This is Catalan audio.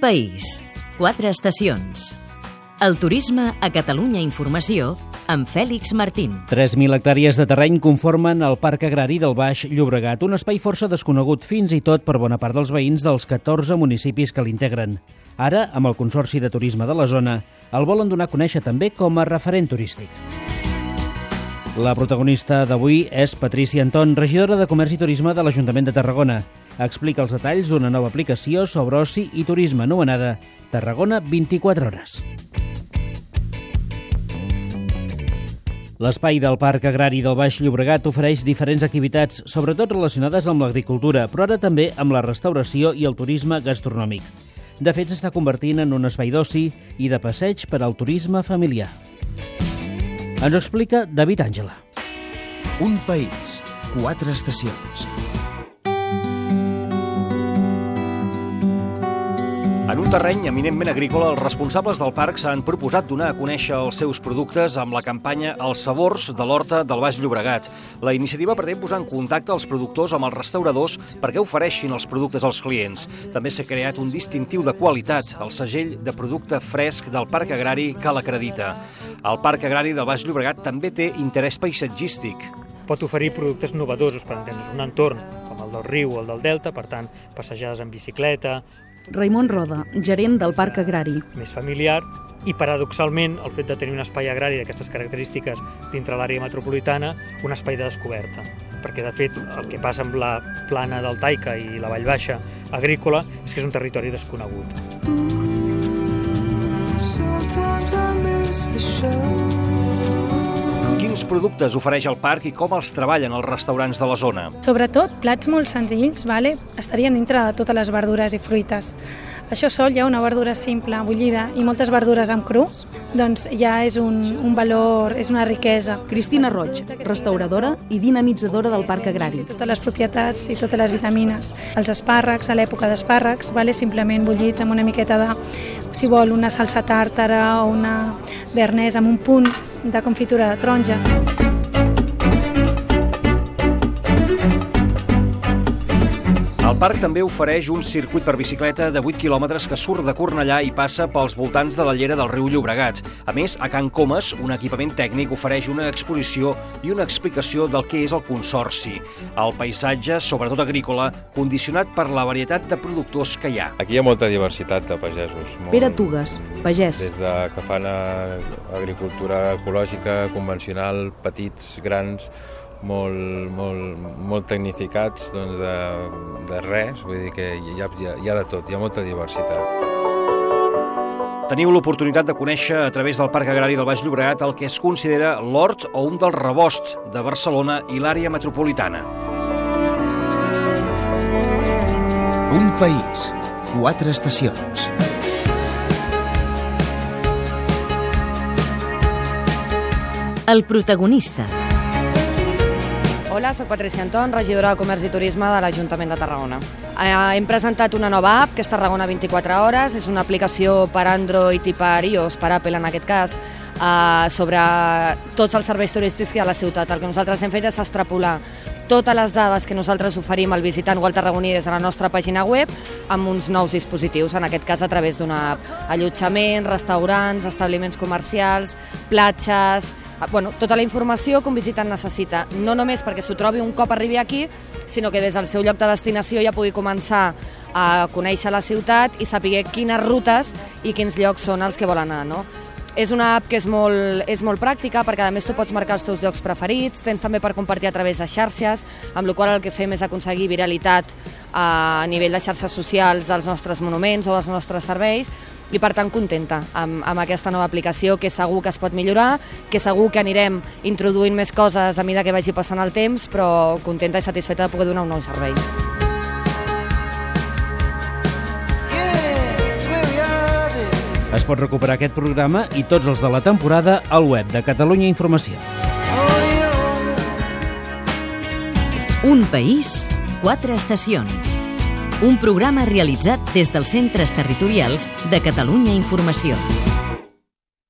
país, quatre estacions. El turisme a Catalunya Informació amb Fèlix Martín. 3.000 hectàrees de terreny conformen el Parc Agrari del Baix Llobregat, un espai força desconegut fins i tot per bona part dels veïns dels 14 municipis que l'integren. Ara, amb el Consorci de Turisme de la zona, el volen donar a conèixer també com a referent turístic. La protagonista d'avui és Patricia Anton, regidora de Comerç i Turisme de l'Ajuntament de Tarragona. Explica els detalls d'una nova aplicació sobre oci i turisme anomenada Tarragona 24 hores. L'espai del Parc Agrari del Baix Llobregat ofereix diferents activitats, sobretot relacionades amb l'agricultura, però ara també amb la restauració i el turisme gastronòmic. De fet, s'està convertint en un espai d'oci i de passeig per al turisme familiar. Ens ho explica David Àngela. Un país, quatre estacions. Terreny eminentment agrícola, els responsables del parc s'han proposat donar a conèixer els seus productes amb la campanya Els sabors de l'horta del Baix Llobregat. La iniciativa pretén posar en contacte els productors amb els restauradors perquè ofereixin els productes als clients. També s'ha creat un distintiu de qualitat, el segell de producte fresc del Parc Agrari que l'acredita. El Parc Agrari del Baix Llobregat també té interès paisatgístic. pot oferir productes novedosos per entendre's un entorn com el del riu o el del delta, per tant, passejades en bicicleta, Raimon Roda, gerent del Parc Agrari. més familiar, i paradoxalment el fet de tenir un espai agrari d'aquestes característiques dintre l'àrea metropolitana, un espai de descoberta. Perquè, de fet, el que passa amb la plana del Taica i la Vall Baixa agrícola és que és un territori desconegut. Productes ofereix el parc i com els treballen els restaurants de la zona? Sobretot, plats molt senzills, vale? estarien dintre de totes les verdures i fruites. Això sol, ja una verdura simple, bullida, i moltes verdures amb cru, doncs ja és un, un valor, és una riquesa. Cristina Roig, restauradora i dinamitzadora del Parc Agrari. Totes les propietats i totes les vitamines. Els espàrrecs, a l'època d'espàrrecs, vale? simplement bullits amb una miqueta de, si vol, una salsa tàrtara o una bernès amb un punt de confitura de taronja. Parc també ofereix un circuit per bicicleta de 8 quilòmetres que surt de Cornellà i passa pels voltants de la llera del riu Llobregat. A més, a Can Comas, un equipament tècnic ofereix una exposició i una explicació del que és el Consorci. El paisatge, sobretot agrícola, condicionat per la varietat de productors que hi ha. Aquí hi ha molta diversitat de pagesos. Molt, Pere Tugues, pagès. Des de que fan eh, agricultura ecològica, convencional, petits, grans, molt, molt, molt tecnificats doncs de, de res, vull dir que hi ha, hi, ha, de tot, hi ha molta diversitat. Teniu l'oportunitat de conèixer a través del Parc Agrari del Baix Llobregat el que es considera l'hort o un dels rebosts de Barcelona i l'àrea metropolitana. Un país, quatre estacions. El protagonista. Hola, sóc Patricia Anton, regidora de Comerç i Turisme de l'Ajuntament de Tarragona. Eh, hem presentat una nova app, que és Tarragona 24 hores, és una aplicació per Android i per iOS, per Apple en aquest cas, eh, sobre tots els serveis turístics que hi ha a la ciutat. El que nosaltres hem fet és extrapolar totes les dades que nosaltres oferim al visitant o al tarragoní des de la nostra pàgina web amb uns nous dispositius, en aquest cas a través d'una app. Allotjament, restaurants, establiments comercials, platges, bueno, tota la informació que un visitant necessita, no només perquè s'ho trobi un cop arribi aquí, sinó que des del seu lloc de destinació ja pugui començar a conèixer la ciutat i saber quines rutes i quins llocs són els que vol anar, no? És una app que és molt, és molt pràctica perquè a més tu pots marcar els teus llocs preferits, tens també per compartir a través de xarxes, amb la qual el que fem és aconseguir viralitat a nivell de xarxes socials dels nostres monuments o dels nostres serveis i per tant contenta amb, amb aquesta nova aplicació que segur que es pot millorar, que segur que anirem introduint més coses a mesura que vagi passant el temps, però contenta i satisfeta de poder donar un nou servei. Es pot recuperar aquest programa i tots els de la temporada al web de Catalunya Informació. Un país, quatre estacions. Un programa realitzat des dels centres territorials de Catalunya Informació.